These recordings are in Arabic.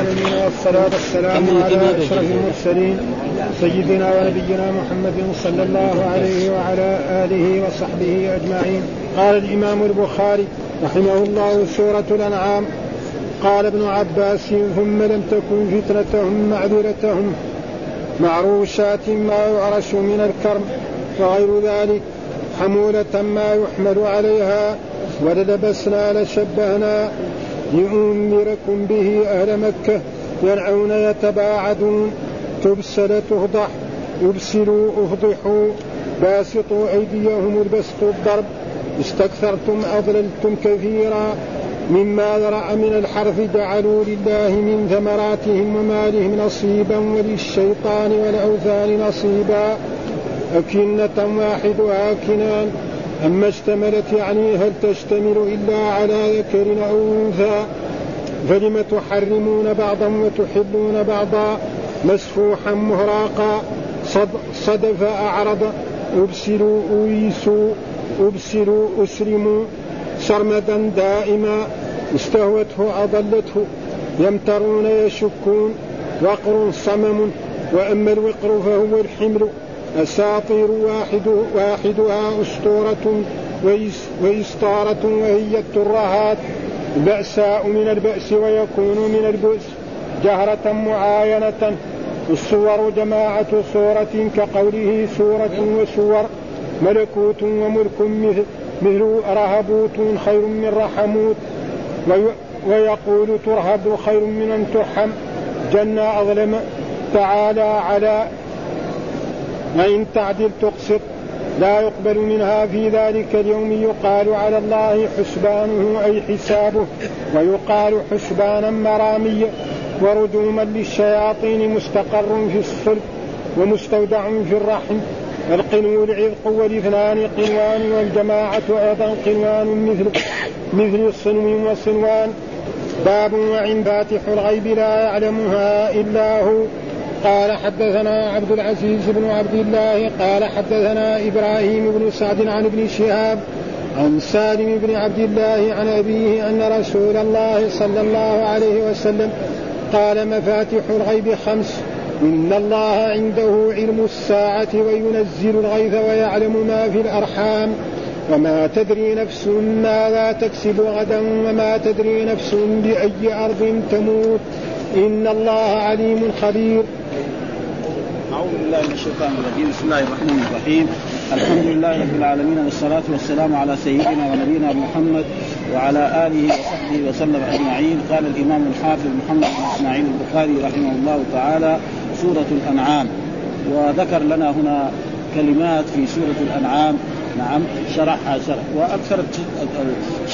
العالمين والصلاة والسلام على أشرف المرسلين سيدنا ونبينا محمد صلى الله عليه وعلى آله وصحبه أجمعين. قال الإمام البخاري رحمه الله سورة الأنعام قال ابن عباس ثم لم تكن فتنتهم معذرتهم معروشات ما يعرش من الكرم وغير ذلك حمولة ما يحمل عليها وللبسنا لشبهنا لأنذركم به أهل مكة يرعون يتباعدون. تبسل تفضح يبسلوا افضحوا باسطوا أيديهم البسط الضرب. استكثرتم أضللتم كثيرا مما ذرأ من الحرث. جعلوا لله من ثمراتهم ومالهم نصيبا وللشيطان والأوثان نصيبا. أكنة واحدها كنان أما اشتملت يعني هل تشتمل إلا على ذكر أو أنثى؟ فلم تحرمون بعضا وتحلون بعضا مسفوحا مهراقا؟ صد صدف أعرض أبسلوا أويسوا أبسلوا أسرموا سرمدا دائما استهوته أضلته. يمترون يشكون. وقر صمم وأما الوقر فهو الحمل. أساطير واحد واحدها أسطورة وإسطارة وهي الترهات. بأساء من البأس ويكون من البؤس. جهرة معاينة. الصور جماعة صورة كقوله سورة وسور ملكوت وملك مثل مثل رهبوت خير من رحموت. ويقول ترهب خير من أن ترحم. جنة أظلم. تعالى على وإن تعدل تقسط لا يقبل منها في ذلك اليوم يقال على الله حسبانه أي حسابه ويقال حسبانا مراميا ورجوما للشياطين مستقر في الصلب ومستودع في الرحم. القنو العذق والاثنان قنوان والجماعة أيضا قنوان مثل مثل الصنو والصنوان باب وعن فاتح الغيب لا يعلمها إلا هو. قال حدثنا عبد العزيز بن عبد الله قال حدثنا إبراهيم بن سعد عن ابن شهاب عن سالم بن عبد الله عن أبيه أن رسول الله صلى الله عليه وسلم قال مفاتح الغيب خمس إن الله عنده علم الساعة وينزل الغيث ويعلم ما في الأرحام وما تدري نفس ماذا تكسب غدا وما تدري نفس بأي أرض تموت إن الله عليم خبير أعوذ بالله من الشيطان الرجيم. بسم الله الرحمن الرحيم. الحمد لله رب العالمين والصلاة والسلام على سيدنا ونبينا محمد وعلى آله وصحبه وسلم أجمعين. قال الإمام الحافظ محمد بن إسماعيل البخاري رحمه الله تعالى سورة الأنعام. وذكر لنا هنا كلمات في سورة الأنعام. نعم شرحها شرح وأكثر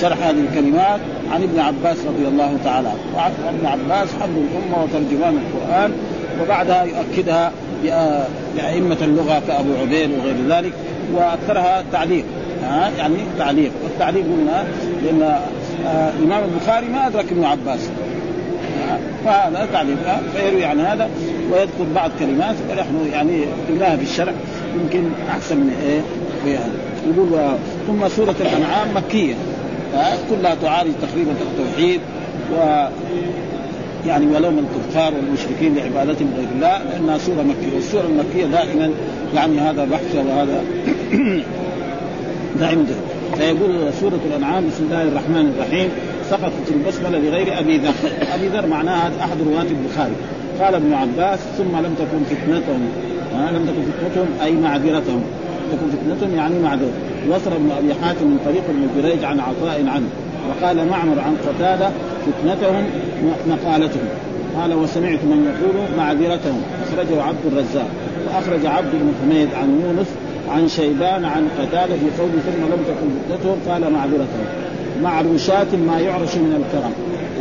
شرح هذه الكلمات عن ابن عباس رضي الله تعالى عنه. وابن عباس حبر الأمة وترجمان القرآن وبعدها يؤكدها بأئمة اللغة كأبو عبيد وغير ذلك وأكثرها تعليق. ها؟ يعني تعليق. والتعليق قلنا لأن آه الإمام البخاري ما أدرك ابن عباس. فهذا تعليق. فيروي عن هذا ويذكر بعض كلمات ونحن يعني قلناها في الشرع يمكن أحسن من إيه؟ في هذا. يقول ثم سورة الأنعام مكية. كلها تعالج تقريبا التوحيد و يعني ولوم الكفار والمشركين لعبادتهم غير الله لأنها سورة مكية والسورة المكية دائما يعني هذا بحث وهذا دائما فيقول سورة الأنعام بسم الله الرحمن الرحيم سقطت البسملة لغير أبي ذر. أبي ذر معناها أحد رواة البخاري. قال ابن عباس ثم لم تكن فتنتهم لم تكن فتنتهم أي معذرتهم. تكن فتنتهم يعني معذور وصل ابن أبي حاتم من طريق ابن عن عطاء عنه. وقال معمر عن قتادة فتنتهم مقالتهم. قال وسمعت من يقول معذرتهم. أخرجه عبد الرزاق. وأخرج عبد بن حميد عن يونس عن شيبان عن قتادة في قوله ثم لم تكن فتنتهم قال معذرتهم. معروشات ما يعرش من الكرم.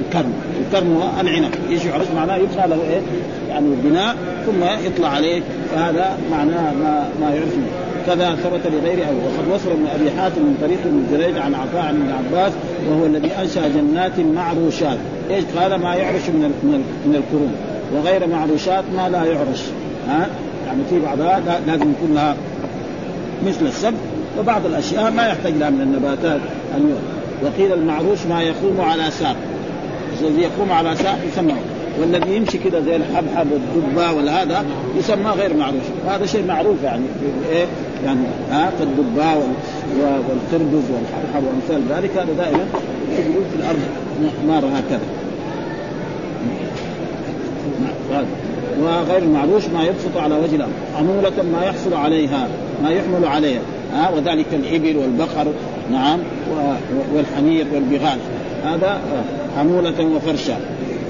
الكرم. الكرم هو العنب. إيش يعرش؟ معناه يبنى له إيه؟ يعني بناء ثم يطلع عليه. فهذا معناه ما ما يعرف منه. كذا ثبت لغير أو وقد وصل ابن أبي حاتم من طريق ابن جريج عن عطاء عن ابن عباس وهو الذي أنشأ جنات معروشات. إيش؟ قال ما يعرش من من الكروم وغير معروشات ما لا يعرش. ها؟ يعني في بعضها لازم يكون لها مثل السب وبعض الأشياء ما يحتاج لها من النباتات. ان وقيل المعروش ما يقوم على ساق. الذي يقوم على ساق يسمى. والذي يمشي كذا زي الحبحب والدبة ولا هذا يسمى غير معروف. وهذا شيء معروف يعني إيه؟ يعني ها كالدباء والخربز والحبحب وأمثال ذلك. هذا دائما يجرون في الأرض. نار هكذا وغير المعروش ما يبسط على وجه الأرض. عمولة ما يحصل عليها ما يحمل عليها. ها وذلك الإبل والبقر نعم والحمير والبغال. هذا حمولة وفرشا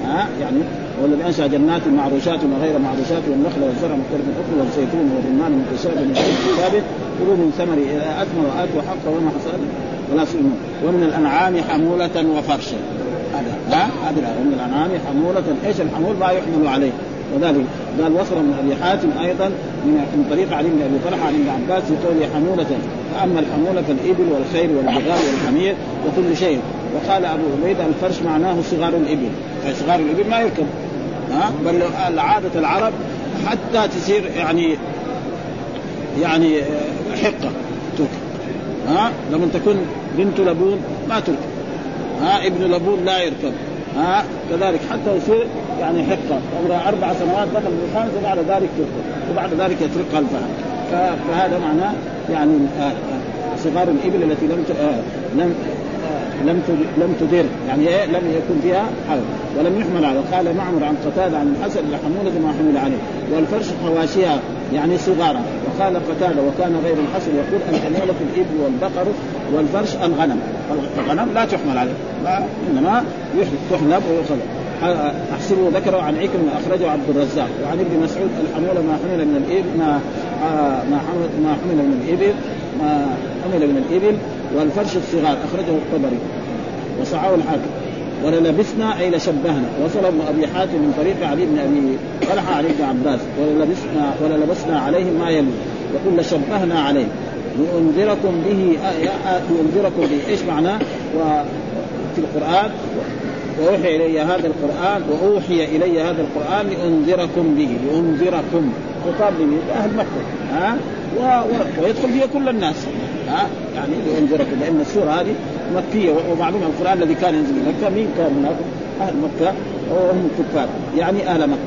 ها يعني والذي أنشأ جنات معروشات وغير معروشات والنخل والزرع مختلف الأكل والزيتون والرمان متشابه من ثابت كلوا من ثمر اذا أثمر واتوا حقه وما حصل. ولا سلموا ومن الأنعام حمولة وفرشا هذا ها؟ هذا ومن الأنعام حمولة. إيش الحمول؟ ما يحمل عليه. وذلك قال وصل من أبي حاتم أيضا من طريق علي بن أبي طلحة عن ابن عباس في حمولة. فأما الحمولة فالإبل والخير والبغال والحمير وكل شيء. وقال أبو عبيدة الفرش معناه صغار الإبل. فصغار الإبل ما يركب. ها؟ بل عاده العرب حتى تصير يعني يعني حقة تركب. ها؟ لما تكون بنت لبون ما تركب. ها؟ ابن لبون لا يركب. ها؟ كذلك حتى يصير يعني حقة. عمرها أربع سنوات دخل في الخامس وبعد ذلك تركب. وبعد ذلك يتركها الفهم فهذا معناه يعني صغار الإبل التي لم آه، لم لم لم تدر يعني إيه؟ لم يكن فيها حول ولم يحمل على قال معمر عن قتادة عن الحسن لحمولة ما حمل عليه. والفرش حواشيها يعني صغارا. وقال قتادة وكان غير الحسن يقول الحمولة الإبل والبقر والفرش الغنم. الغنم لا تحمل عليه إنما تحلب ويخلب أحسبه ذكره عن عكرمة أخرجه عبد الرزاق. وعن ابن مسعود الحمولة ما حمل من الإبل ما آه، ما حمل ما حمل من الإبل ما حمل من الإبل. والفرش الصغار أخرجه الطبري. وصححه الحاكم. وللبسنا أي لشبهنا. وصل ابن أبي حاتم من طريق علي بن أبي طلحة علي بن عباس. وللبسنا وللبسنا عليهم ما يلي يقول لشبهنا عليه. لأنذركم به لأنذركم به. إيش معناه؟ وفي القرآن وأوحي إلي هذا القرآن وأوحي إلي هذا القرآن لأنذركم به. لأنذركم. خطاب لأهل مكة. ها؟ ويدخل فيها كل الناس. ها يعني لانذركم لأن السورة هذه مكية ومعلوم القرآن الذي كان ينزل مكة مين كان من أهل مكة وهم الكفار يعني أهل مكة.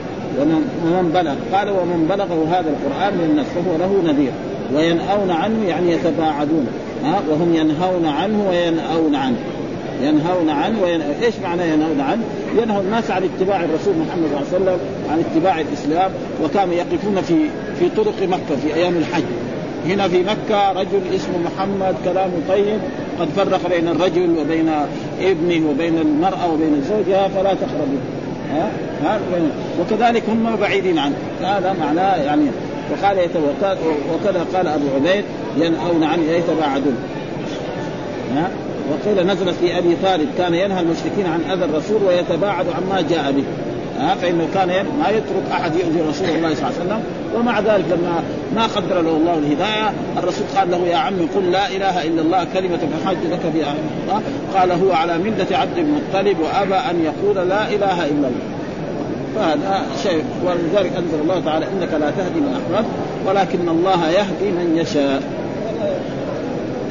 ومن بلغ قال ومن بلغه هذا القرآن من الناس فهو له نذير. وينأون عنه يعني يتباعدون. ها؟ وهم ينهون عنه وينأون عنه. ينهون عنه وين... إيش معنى ينهون عنه؟ ينهى الناس عن اتباع الرسول محمد صلى الله عليه وسلم عن اتباع الإسلام وكانوا يقفون في في طرق مكة في أيام الحج. هنا في مكة رجل اسمه محمد كلامه طيب قد فرق بين الرجل وبين ابنه وبين المرأة وبين زوجها فلا تقربوا. ها؟ ها؟ وكذلك هم بعيدين عنه. هذا معناه يعني وقال وكذا قال أبو عبيد ينهون عنه يتباعدون. ها؟ وقيل نزلت في أبي طالب كان ينهى المشركين عن أذى الرسول ويتباعد عما جاء به. ها فإنه كان ما يترك أحد يؤذي رسول الله صلى الله عليه وسلم. ومع ذلك لما ما قدر له الله الهداية. الرسول قال له يا عمي قل لا إله إلا الله كلمة احاج لك بها قال هو على ملة عبد المطلب وأبى أن يقول لا إله إلا الله. فهذا شيء. ولذلك أنزل الله تعالى إنك لا تهدي من أحببت ولكن الله يهدي من يشاء.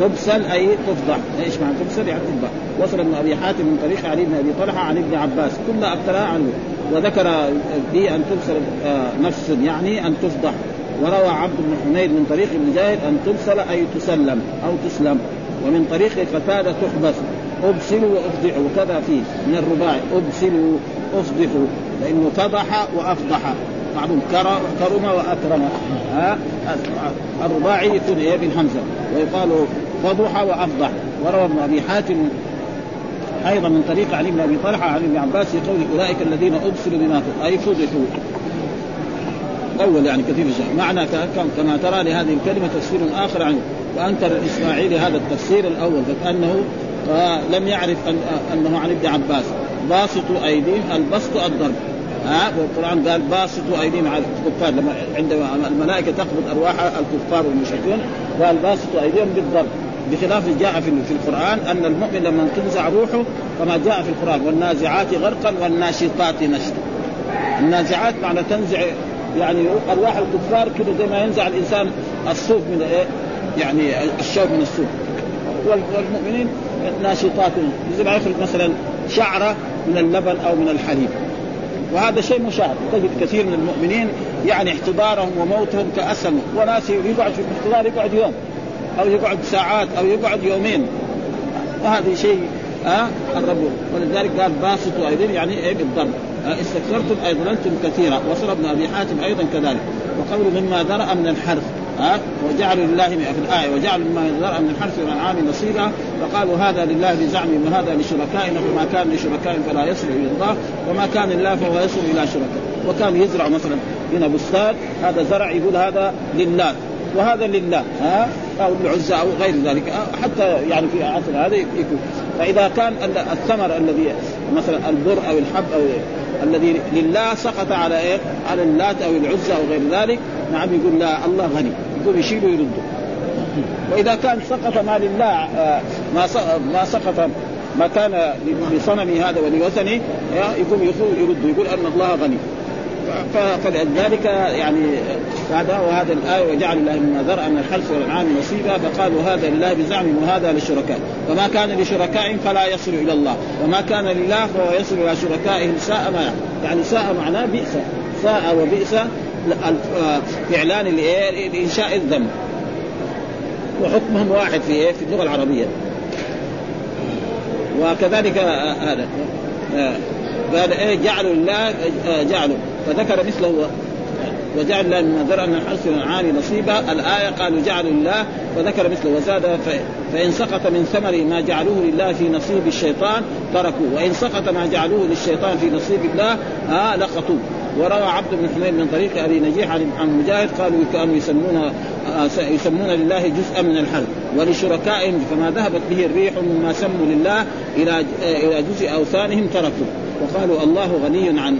تبسل أي تفضح. إيش معنى تبسل؟ يعني تفضح. وصل ابن أبي حاتم من طريق علي بن أبي طلحة عن ابن عباس. كلها ابتلى عنه. وذكر دي أن تبسل آه، نفس يعني أن تفضح وروى عبد بن حميد من طريق ابن زايد أن تبسل أي تسلم أو تسلم. ومن طريق قتادة تحبس ابسلوا وأفضحوا. وكذا فيه من الرباعي ابسلوا افضحوا لأنه فضح وأفضح. معلوم كرم وأكرم. ها؟ الرباعي يكون إيه؟ بالهمزه ويقال فضح وأفضح. وروى ابن أبي حاتم أيضا من طريق علي بن أبي طلحة عن ابن عباس يقول أولئك الذين ابصروا بما أي فضحوا. أول يعني كثير الشيء معنى كما ترى لهذه الكلمة تفسير آخر عنه. وانكر الاسماعيلي هذا التفسير الأول فكانه لم يعرف أنه عن ابن عباس. باسطوا أيديهم البسط الضرب. ها؟ والقرآن قال باسطوا أيديهم على الكفار. لما عندما الملائكة تقبض أرواح الكفار والمشركين قال باسطوا أيديهم بالضرب. بخلاف جاء في القرآن أن المؤمن لما تنزع روحه كما جاء في القرآن والنازعات غرقا والناشطات نشطا. النازعات معنى تنزع يعني أرواح الكفار كده زي ما ينزع الإنسان الصوف من إيه؟ يعني الشوك من الصوف. والمؤمنين ناشطات. زي ما يخرج مثلا شعرة من اللبن أو من الحليب. وهذا شيء مشاهد. تجد كثير من المؤمنين يعني احتضارهم وموتهم كاسهل وناس يقعد في الاحتضار يقعد يوم. أو يقعد ساعات أو يقعد يومين. وهذا شيء ها أه الرب. ولذلك قال باسطوا أيضا يعني إيه؟ بالضرب استكثرتم اي ظللتم كثيرا. وصل ابن ابي حاتم أيضا كذلك. وقول مما ذرأ من الحرث ها وجعلوا لله في الآية وجعلوا مما ذرأ من الحرث والأنعام نصيبا. فقالوا هذا لله بزعمهم وهذا لشركائنا فما كان لشركائهم فلا يصل إلى الله وما كان لله فهو يصل إلى شركائه. وكان يزرع مثلا هنا بستان هذا زرع يقول هذا لله. وهذا لله ها؟ أو العزى أو غير ذلك حتى يعني في عصر هذا يكون. فإذا كان الثمر الذي مثلا البر أو الحب أو الذي لله سقط على إيه؟ على اللات أو العزى أو غير ذلك نعم يقول لا الله غني. يقول يشيله ويرده. وإذا كان سقط ما لله ما ما سقط ما كان لصنمي هذا ولوثني يقوم يرد يقول أن الله غني. فلذلك يعني هذا وهذا الآية وجعل الله مما ذرأ من الحرث والأنعام نصيبا فقالوا هذا لله بزعمهم وهذا للشركاء. وما كان لشركائهم فلا يصل إلى الله وما كان لله فهو يصل إلى شركائهم ساء ما يعني ساء معناه بئس ساء وبئس اعلان لإنشاء الذنب. وحكمهم واحد في إيه؟ في اللغة العربية. وكذلك هذا. قال إيه؟ جعلوا الله جعلوا. فذكر مثله وجعل الله مما ذرأ من الحرث والأنعام نصيبا. الآية قالوا جعلوا الله وذكر مثله وزاد فإن سقط من ثمر ما جعلوه لله في نصيب الشيطان تركوه. وإن سقط ما جعلوه للشيطان في نصيب الله آه لقطوه. وروى عبد بن حميد من طريق أبي نجيح عن مجاهد قالوا كانوا يسمون يسمون لله جزءا من الحل ولشركائهم فما ذهبت به الريح مما سموا لله إلى إلى جزء أوثانهم تركوا وقالوا الله غني عن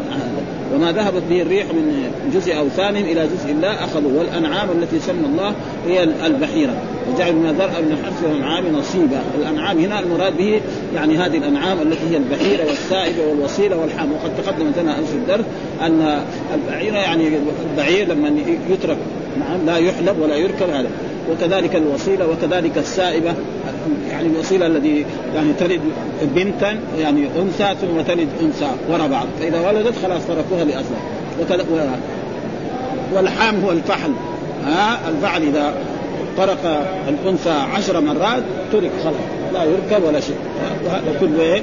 وما ذهبت به الريح من جزء اوثانهم إلى جزء الله اخذوا والأنعام التي سمى الله هي البحيرة. وجعلوا من ذرأ من الحرث والانعام نصيبا. الأنعام هنا المراد به يعني هذه الأنعام التي هي البحيرة والسائبة والوصيله والحام وقد تقدمت لنا في الدرس أن البعيره يعني البعير لما يترك نعم لا يحلب ولا يركب هذا. وكذلك الوصيلة وكذلك السائبة يعني الوصيلة الذي يعني تلد بنتا يعني أنثى ثم تلد أنثى وراء بعض. فإذا ولدت خلاص تركوها لاصلها وكذا والحام هو الفحل. ها؟ الفحل إذا طرق الأنثى عشر مرات ترك خلاص لا يركب ولا شيء. وهذا كله إيه؟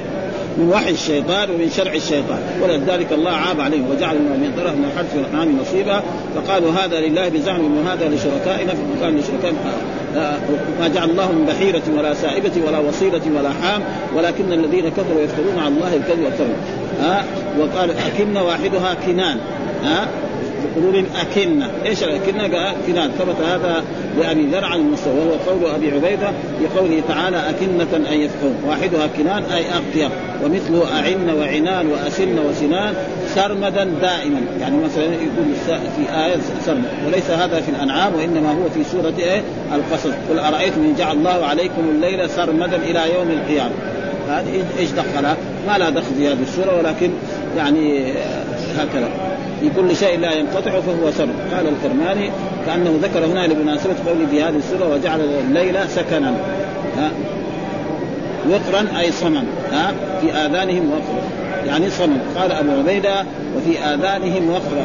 من وحي الشيطان ومن شرع الشيطان. ولذلك الله عاب عليهم وجعل من طرف من الحرث والانعام نصيبا. فقالوا هذا لله بزعمهم وهذا لشركائنا. فما كان لشركائنا ما جعل الله من بحيرة ولا سائبة ولا وصيلة ولا حام ولكن الذين كفروا يفترون على الله الكذب والكذب ها وقال أكن واحدها كنان. ها يقولون أكنة إيش الأكنة؟ قال كنان ثبت هذا لأبي ذر عن المستوى وهو قول أبي عبيدة بقوله تعالى أكنة أن يفقهون. واحدها كنان أي أقيض ومثله أعن وعنان وأسن وسنان سرمدا دائما. يعني مثلا يقول في آية سرمد وليس هذا في الأنعام وإنما هو في سورة إيه؟ القصص. قل أرأيتم إن جعل الله عليكم الليل سرمدا إلى يوم القيامة. هذه إيش دخلها؟ ما لا دخل في هذه السورة ولكن يعني هكذا. في كل شيء لا ينقطع فهو سر. قال الكرماني كأنه ذكر هنا لمناسبة قوله في هذه السوره وجعل الليل سكنا ها وقرا أي صمم ها في آذانهم وقرا يعني صمم. قال أبو عبيدة وفي آذانهم وقرا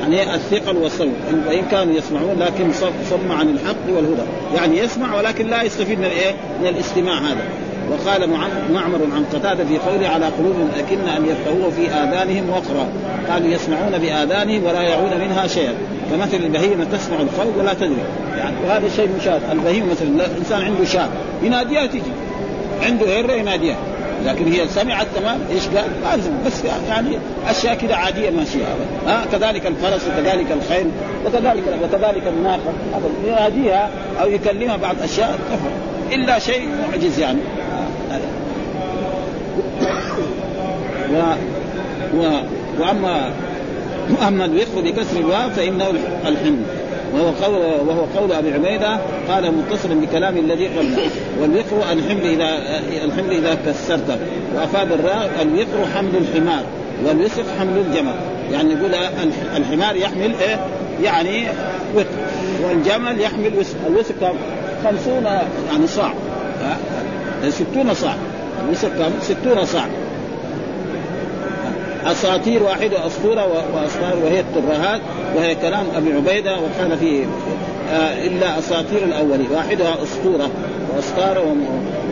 يعني الثقل والصوت وإن كانوا يسمعون لكن صم عن الحق والهدى. يعني يسمع ولكن لا يستفيد من الإيه؟ من الاستماع هذا. وقال معمر عن قتادة في قوله على قلوبهم أكن أن يفقهوه في آذانهم وقرا. قالوا يسمعون بآذانهم ولا يعون منها شيئا. كمثل البهيمة تسمع الخوف ولا تدري. يعني وهذا شيء مشاهد البهيمة مثلا الإنسان عنده شاة يناديها تجي. عنده هره يناديها. لكن هي سمعت تمام. إيش قال؟ لازم بس يعني أشياء كذا عادية ماشية. ها؟ كذلك الفرس وكذلك الخيل وكذلك وكذلك الناقة. يناديها أو يكلمها بعض أشياء. تفهم. إلا شيء معجز يعني. و و واما وأما الوقف بكسر الواو فإنه الحمل وهو قول وهو قول أبي عبيدة قال متصلا بكلام الذي قبله والوقر الحمل اذا الحمل إذا كسرته. وأفاد الراء الوقر حمل الحمار. والوسق حمل الجمل. يعني يقول الحمار يحمل إيه؟ يعني وقر والجمل يحمل وسق الوسق خمسون يعني صاع. ستون صاع. الوسق ستون صاع أساطير واحدة أسطورة واسطار وهي الترهات وهي كلام أبي عبيدة وقال في آه إلا أساطير الأولين. واحدها أسطورة واسطار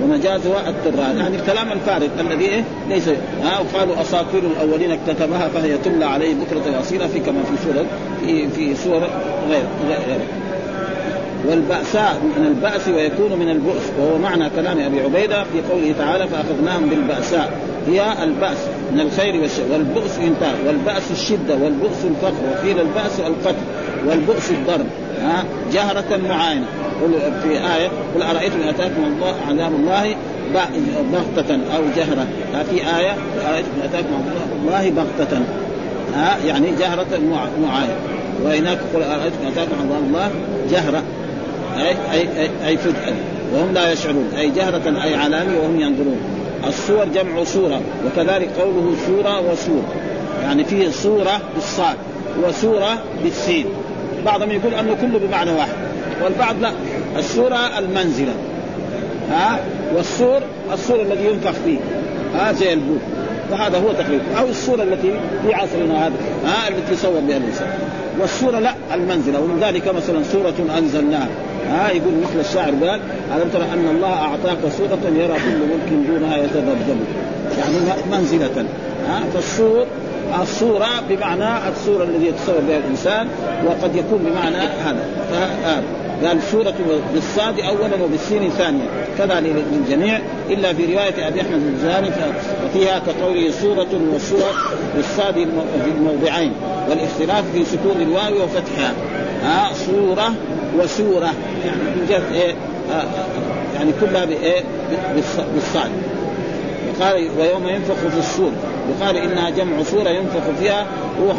ومجازها الترهات. يعني الكلام الفارغ الذي إيه؟ ليس ها وقالوا أساطير الأولين اكتتبها فهي تملى عليه بكرة واصيله في كما في سوره في في سور غير غير والبأساء من البأس ويكون من البؤس وهو معنى كلام أبي عبيدة في قوله تعالى فأخذناهم بالبأساء هي البأس من الخير والشر والبؤس إنتاج والبأس الشدة والبؤس الفقر وقيل البأس القتل والبؤس الضرب ها؟ جهرة معاينة في آية قل أرأيتم إن أتاكم الله عذاب الله بغتة أو جهرة؟ في آية أرأيتم إن أتاكم الله بغتة. ها يعني جهرة معاينة وهناك قل أرأيتم إن أتاكم عذاب الله جهرة. أي أي أي, أي فجأة وهم لا يشعرون. أي جهرة أي علامة وهم ينظرون. الصور جمع صورة وكذلك قوله صورة وصورة يعني فيه صورة بالصاد وصورة بالسين. بعضهم يقول أنه كله بمعنى واحد. والبعض لا. الصورة المنزلة. ها؟ والصور الصور الذي ينفخ فيه. ها؟ زي البوك. فهذا هو تقريبا أو الصورة التي في عصرنا هذا. ها؟ التي يصور بها الإنسان. والصورة لا المنزلة. ومن ذلك مثلا سورة أنزلناها. ها يقول مثل الشاعر قال ألم ترى أن الله أعطاك صوره يرى كل ملك دونها يتذبذب. يعني منزلة. ها فالصور الصورة بمعنى الصورة الذي يتصور بها الإنسان وقد يكون بمعنى هذا. قال سورة بالصاد أولا وبالسين ثانيا. كذا للجميع إلا في رواية أبي أحمد الزاني ففيها كقوله سورة وسورة بالصاد في الموضعين والاختلاف في سكون الواو وفتحها. ها سورة وسورة. يعني من جهة إيه؟ آه يعني كلها بإيه بالصاد. وقال ويوم ينفخ في الصور. يقال إنها جمع سورة ينفخ فيها روح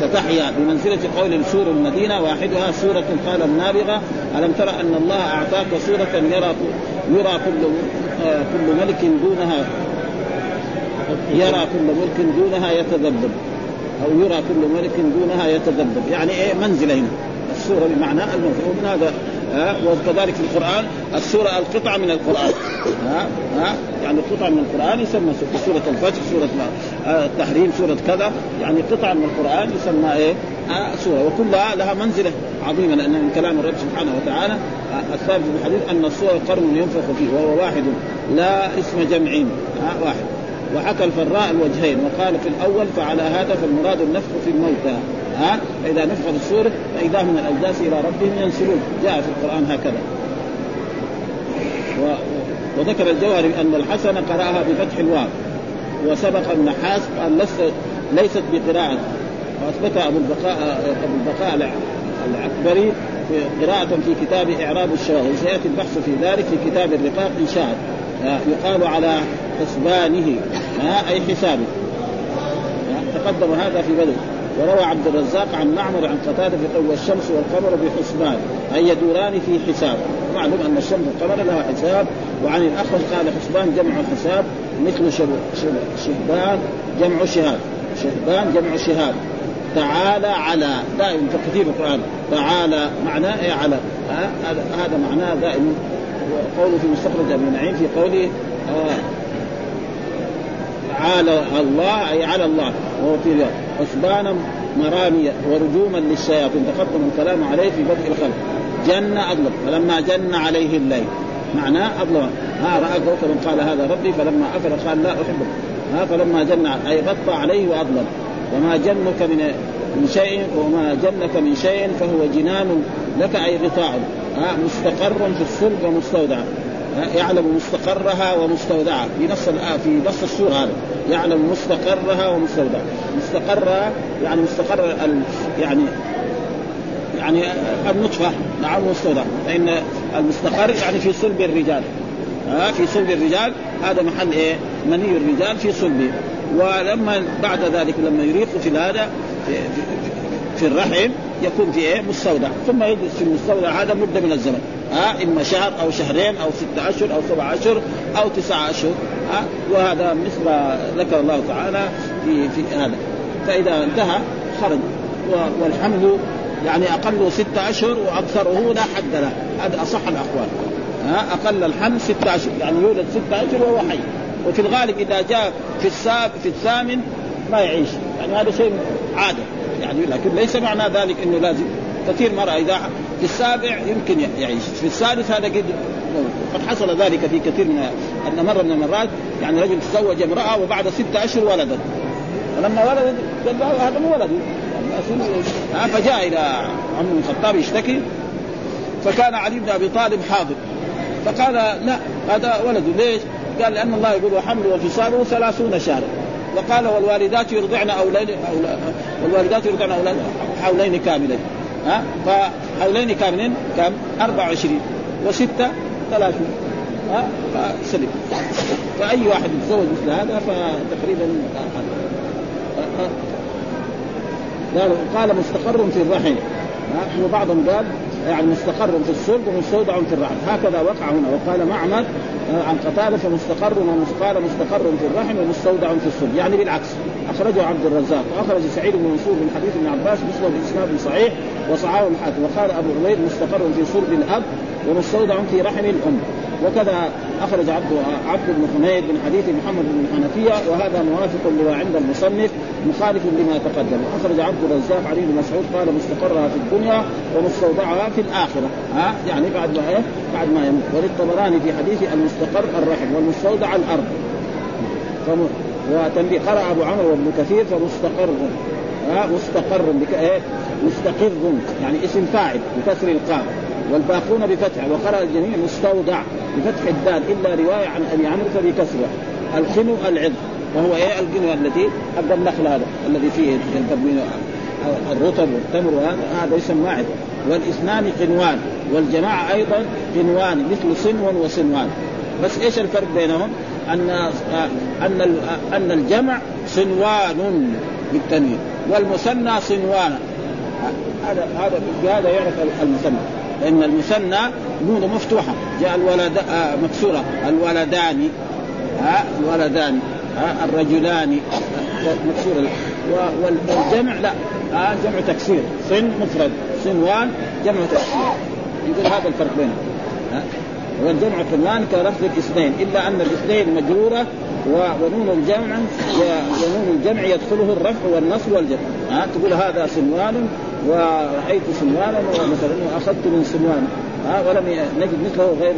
فتحيا بمنزلة قول سور المدينة واحدها سورة قال النابغة ألم ترى أن الله أعطاك سورة يرى يرى كل آه كل ملك دونها يرى كل ملك دونها يتذبذب. أو يرى كل ملك دونها يتذبذب. يعني إيه؟ منزلة هنا. السورة بمعنى المنزل ومن هذا. ها؟ وكذلك في القرآن السورة القطعة من القرآن. ها؟ ها؟ يعني قطعة من القرآن يسمى سورة الفجر سورة التحريم سورة كذا. يعني قطعة من القرآن يسمى إيه؟ آه سورة. وكلها لها منزلة عظيمة لأن من كلام الرب سبحانه وتعالى آه الثابت في الحديث أن السورة قرن ينفخ فيه وهو واحد لا اسم جمع آه واحد. وحكى الفراء الوجهين وقال في الأول فعلى هذا فالمراد النفخ في الموتى. ها فإذا نفخ في الصور فإذا من الاجداث إلى ربهم ينسلون جاء في القرآن هكذا. و... وذكر الجوهري أن الحسن قرأها بفتح الواو. وسبق النحاس قال لست ليست بقراءة. وأثبت أبو البقاء أبو البقاء العكبري قراءة في كتاب إعراب الشواهد. وسيأتي البحث في ذلك في كتاب الرقاق إن شاء يقال على حسبانه أي حسابه. تقدم هذا في بدر. وروى عبد الرزاق عن معمر عن قتادة في قول الشمس والقمر بحسبان. أي يدوران في حساب. معلوم أن الشمس والقمر لها حساب وعن الاخرج قال حسبان جمع حساب مثل شهبان جمع شهاب. شهبان جمع شهاب. تعالى على. دائما في كثير القرآن. تعالى معناه إيه على. هذا معناه دائما قوله في مستخرج ابن نعيم في قوله آه على الله أي على الله. وهو في حسبانا مرامية ورجوما للشياطين. تقدم الكلام عليه في بدء الخلق. جن اظلم فلما جن عليه الليل. معناه اظلم ها رأى كوكبا قال هذا ربي. فلما أفل قال لا احبه ها فلما جن أي غطى عليه واظلم وما جنك من من شيء وما جنك من شيء فهو جنان لك أي غطاء. مستقر في الصلب ومستودع. يعلم مستقرها ومستودعها. في نص في نص السورة هذا يعلم مستقرها ومستودعها. مستقرها يعني مستقر يعني يعني النطفة. نعم مستودع فان المستقر يعني في صلب الرجال. ها في صلب الرجال. هذا محل إيه؟ مني الرجال في صلبه. ولما بعد ذلك لما يريق في هذا في, في, في الرحم يكون في إيه؟ مستودع. ثم يجلس في المستودع. هذا مدة من الزمن. ها؟ إما شهر أو شهرين أو ستة اشهر أو سبعة اشهر أو تسعة اشهر ها؟ وهذا مثل ما ذكر الله تعالى في في هذا. فإذا انتهى خرج. والحمل يعني أقل ستة اشهر وأكثره لا حد له. هذا أصح الأقوال. ها؟ أقل الحمل ستة اشهر يعني يولد ستة اشهر وهو حي. وفي الغالب إذا جاء في الساب في الثامن ما يعيش. يعني هذا شيء عادة. يعني لكن ليس معنى ذلك إنه لازم. كثير مرة إذا في السابع يمكن يعيش. في السادس هذا قد قد حصل ذلك في كثير من أن مرة من المرات يعني رجل تزوج امرأة وبعد ستة أشهر ولدت. فلما ولدت قال هذا مو ولد. يعني فجاء إلى عمر بن الخطاب يشتكي. فكان علي بن أبي طالب حاضر. فقال لا هذا ولد. ليش؟ قال لأن الله يقول وحمله وفصاله ثلاثون شهرا. وقال والوالدات يرضعن أولين والوالدات يرضعن أولين حولين كاملين. ها؟ فحولين كاملين كم؟ 24 وستة 30 ها؟ فسلم. فأي واحد يتزوج مثل هذا فتقريبا قال مستقر في الرحم. وبعضهم قال يعني مستقر في الصلب ومستودع في الرحم. هكذا وقع هنا. وقال معمر آه، عن قتاله فمستقر وقال مستقر في الرحم ومستودع في الصلب. يعني بالعكس أخرجه عبد الرزاق وأخرج سعيد بن منصور من حديث ابن عباس مثله بإسناد صحيح وصعاه الحاكم. وقال أبو عبيد مستقر في صلب الأب ومستودع في رحم الأم. وكذا أخرج عبد عبد بن حميد من حديث محمد بن الحنفيه وهذا موافق لما عند المصنف مخالف لما تقدم. واخرج عبد الرزاق علي بن مسعود قال مستقرها في الدنيا ومستودعها في الآخرة. ها؟ يعني بعد ما إيه؟ بعد ما يموت. وللطبراني في حديث المستقر الرحم والمستودع الأرض. فم... وتنبيه قرأ أبو عمرو وابن كثير فمستقر. ها؟ مستقر بك... إيه؟ مستقر. يعني اسم فاعل بكسر القاف. والباقون بفتح وقرأ الجميع مستودع. بفتح الدال إلا رواية عن أبي عمرو فبكسره الخنو العظ. وهو إيه القنوة التي حب النخل هذا الذي فيه من الرطب والتمر وهذا هذا يسمى عظ والإثنان قنوان والجماعة أيضا قنوان مثل صنو وصنوان. بس إيش الفرق بينهم؟ أن أن أن الجمع صنوان بالتنوين والمثنى صنوان. هذا هذا بهذا يعرف المثنى. لأن المثنى نون مفتوحة. جاء الولد آه مكسورة. الولدان. ها؟ الولدان. ها؟ الرجلان. مكسورة. والجمع لا. ها؟ جمع تكسير. صن مفرد. صنوان جمع تكسير. يقول هذا الفرق بينهم. والجمع كمان كلفظ الاثنين. إلا أن الاثنين مجرورة ونون الجمع ونون الجمع يدخله الرفع والنصب والجمع. ها؟ تقول هذا سنوان ورايت سنوانا مثلا واخذت من سنوان ها ولم نجد مثله غير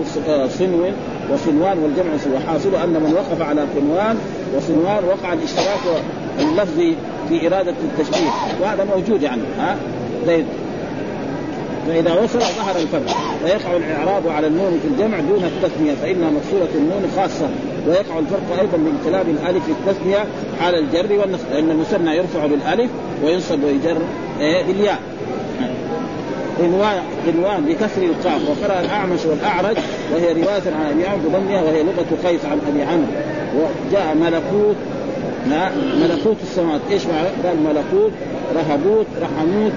صنو وصنوان والجمع سوى. حاصل أن من وقف على صنوان وصنوان وقع الاشتراك اللفظي في إرادة التشبيه. وهذا موجود يعني ها فإذا وصل ظهر الفرق ويقع الإعراب على النون في الجمع دون التثنية فإنها مكسورة النون خاصة. ويقع الفرق أيضا بانقلاب الألف في التثنية على الجر والنصب لأن المثنى يرفع بالألف وينصب ويجر. إيه، بالياء. عنوان بكسر القاف. وقرأ الأعمش والأعرج وهي رواية عن أبي عمرو بضمها وهي لغة قيس عن أبي عمرو. وجاء ملكوت ملكوت السماوات. إيش معنى؟ قال ملكوت رهبوت رحموت.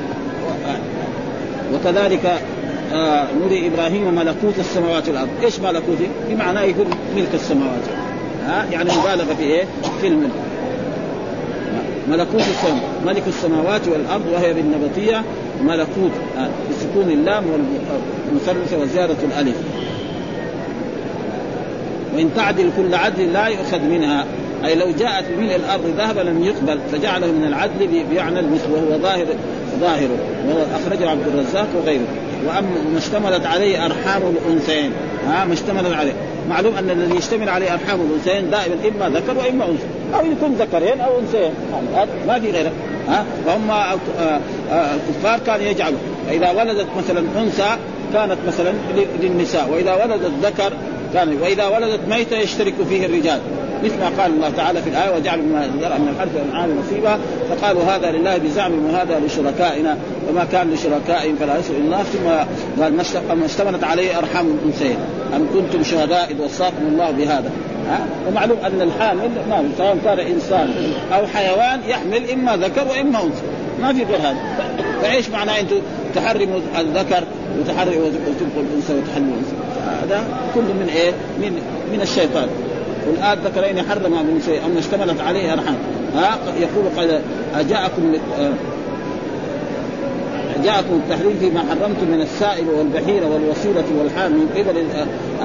وكذلك آه نري إبراهيم ملكوت السماوات والأرض، إيش ملكوت؟ بمعنى يكون ملك السماوات. ها؟ يعني مبالغة في إيه؟ في الملك. ملكوت السماوات ملك السماوات والأرض وهي بالنبطية ملكوت آه بسكون اللام والمثلثه وزياده الألف. وإن تعدل كل عدل لا يؤخذ منها. أي لو جاءت بملء الأرض ذهبا لم يقبل فجعله من العدل بمعنى المثل وهو ظاهر ظاهره واخرجه عبد الرزاق وغيره. وأما ما اشتملت عليه أرحام الأنثيين. ها ما اشتمل عليه. معلوم أن الذي يشتمل عليه أرحام الأنثيين دائما إما ذكر وإما أنثى. أو يكون ذكرين أو أنثيين. ما في غيره. ها؟ فهم آه، آه، الكفار كانوا يجعلوا. فإذا ولدت مثلا أنثى كانت مثلا للنساء. وإذا ولدت ذكر كان وإذا ولدت ميتة يشترك فيه الرجال. مثل ما قال الله تعالى في الآية وجعلوا من الذرع من الحرث والأنعام نصيبا. فقالوا هذا لله بزعم وهذا لشركائنا. وما كان لشركائهم فلا يسر الله. ثم قال ما اشتملت عليه أرحام الأنثيين. أم كنتم شهداء إذ وصاكم الله بهذا. ومعلوم أن الحامل ما سواء كان إنسان أو حيوان يحمل إما ذكر وإما أنثى. ما في غير هذا. فإيش معناه أنتم تحرموا الذكر وتحرموا وتبقوا الأنثى وتحلوا الأنثى؟ هذا كله من إيه؟ من من الشيطان. والآن ذكرين حرم من شيء أما اشتملت عليه أرحام. ها؟ يقول قد أجاءكم جاءكم التحريم فيما حرمتم من السائل والبحيرة والوسيلة والحام من قبل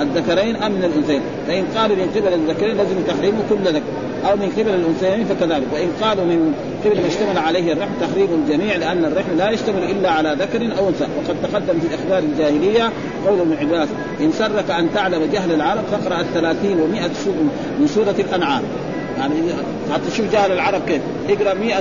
الذكرين أم من الأنثيين. فإن قالوا من قبل الذكرين لازم تحريم كل ذكر. أو من قبل الأنثيين فكذلك. وإن قالوا من قبل ما اشتمل عليه الرحم تحريم الجميع لأن الرحم لا يشتمل إلا على ذكر أو أنثى. وقد تقدم في أخبار الجاهلية قول ابن عباس إن سرك أن تعلم جهل العرب فاقرأ الثلاثين ومائة من سورة الأنعام. يعني تشوف جهل العرب كيف؟ اقرأ 100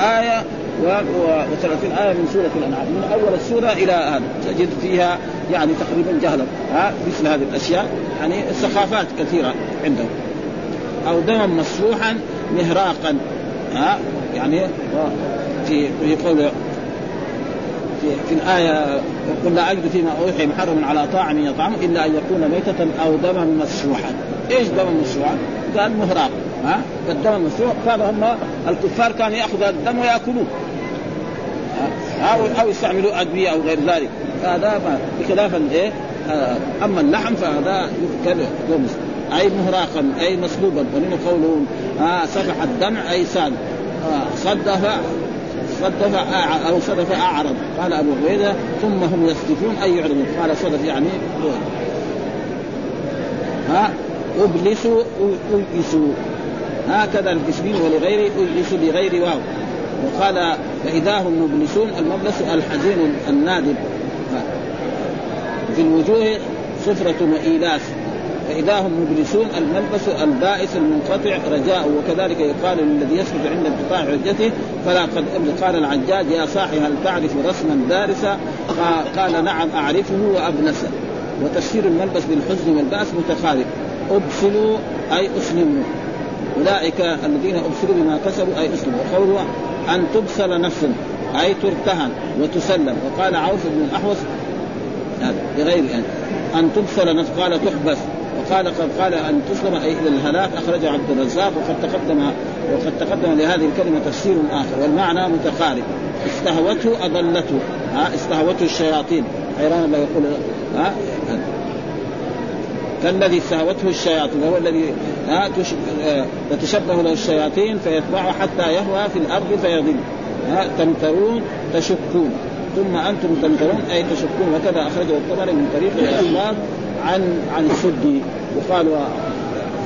آية و30 آية من سورة الأنعام. من أول السورة إلى هذا. تجد فيها يعني تقريبا جهلا. ها؟ مثل هذه الأشياء. يعني سخافات كثيرة عندهم. أو دما مسفوحا مهراقا. ها؟ يعني في في قول في, في الآية قل لا أجد فيما أوحي محرم على طاعم يطعمه إلا أن يكون ميتة أو دما مسفوحا. إيش دما مسفوحا؟ قال مهراق. ها؟ فالدم المسفوح كانوا هم الكفار كانوا يأخذوا الدم ويأكلوه. أو أو يستعملوا أدوية أو غير ذلك. فهذا بخلاف الايه آه، أما اللحم فهذا يذكر يومس أي مهراقا أي مصلوبا. ومنه قوله آه سفح الدمع أي سال آه صدف صدف أو صدف أعرض. قال أبو عبيدة ثم هم يصدفون أي يعرضون؟ قال صدف يعني ها؟ أبلسوا ألبسوا. هكذا الجسمين ولغيره ألبسوا بغير واو. وقال فإذا هم مبلسون المبلس الحزين النادب في الوجوه صفرة وإيلاس. فإذا هم مبلسون الملبس البائس المنقطع رجاء وكذلك يقال للذي يسقط عند انقطاع حجته فلا قد قال العجاج يا صاحي هل تعرف رسما دارسا؟ قال نعم أعرفه وأبنسه. وتفسير الملبس بالحزن والبأس متخالف أبسلوا أي أسلموا. أولئك الذين أبسلوا بما كسبوا أي أسلموا. وقوله أن تبسل نفس أي ترتهن وتسلم. وقال عوف بن الأحوص بغير يعني أن تبسل نفس قال تحبس. وقال قد قال أن تسلم أي إلى الهلاك اخرجه عبد الرزاق. وقد تقدم وقد تقدم لهذه الكلمة تفسير آخر والمعنى متقارب. استهوته أضلته. ها استهوته الشياطين. حيران الله يقول ها كالذي استهوته الشياطين وهو الذي تتشبه له الشياطين فيتبعه حتى يهوى في الأرض فيضل تمترون تشكون. ثم أنتم تمترون أي تشكون. وكذا أخرجه الطبري من طريق الأخبار عن عن السدي وقال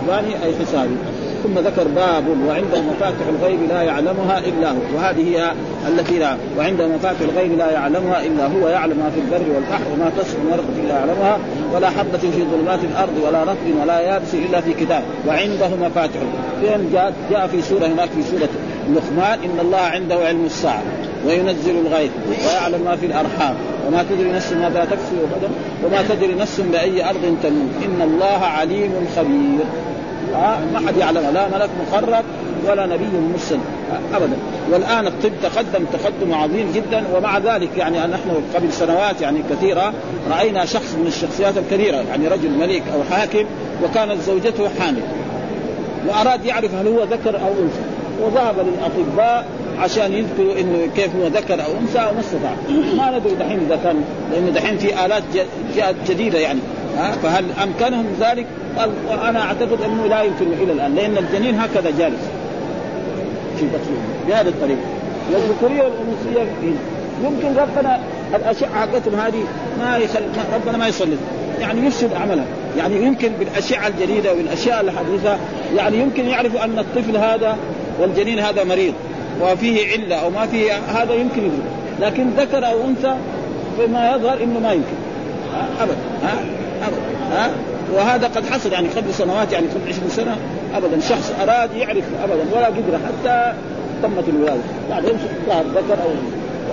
فلاني أي حسابي. ثم ذكر باب وعنده مفاتح الغيب لا يعلمها إلا هو. وهذه هي التي لا وعنده مفاتح الغيب لا يعلمها إلا هو يعلم ما في البر والبحر وما تسقط ورقه إلا يعلمها ولا حبة في ظلمات الأرض ولا رطب ولا يابس إلا في كتاب. وعنده مفاتح. فين جاء جاء في سوره هناك في سورة لقمان إن الله عنده علم الساعة وينزل الغيث ويعلم ما في الأرحام وما تدري نفس ماذا تكسب غدا وما تدري نفس بأي أرض تموت. إن الله عليم خبير. ما حد يعلمها لا ملك مقرب ولا نبي مرسل ابدا. والآن الطب تقدم تقدم عظيم جدا ومع ذلك يعني نحن قبل سنوات يعني كثيرة رأينا شخص من الشخصيات الكبيره يعني رجل ملك أو حاكم وكانت زوجته حامل. وأراد يعرف هل هو ذكر أو أنثى. وذهب للأطباء عشان يذكروا إنه كيف هو ذكر أو أنثى وما استطاع. ما ندري دحين إذا كان لأنه دحين في آلات جاءت جديدة يعني. ها فهل أمكنهم ذلك؟ قال أنا أعتقد أنه لا يمكن إلى الآن لأن الجنين هكذا جالس. في بطنه بهذه الطريقة والذكورية والأنوثية يمكن ربنا الاشعه حقتهم هذه ما يخل ربنا ما يسلط يعني يفسد عملها يعني يمكن بالاشعه الجديدة والأشياء الحديثة يعني يمكن يعرفوا أن الطفل هذا والجنين هذا مريض وفيه علة أو ما فيه هذا يمكن يدرك. لكن ذكر أو أنثى فيما يظهر إنه ما يمكن. ابدا. ابدا ها؟ وهذا قد حصل يعني قبل سنوات يعني قبل 20 سنة ابدا. شخص أراد يعرف ابدا ولا قدر حتى تمت الولاده بعدين ظهر ذكر أو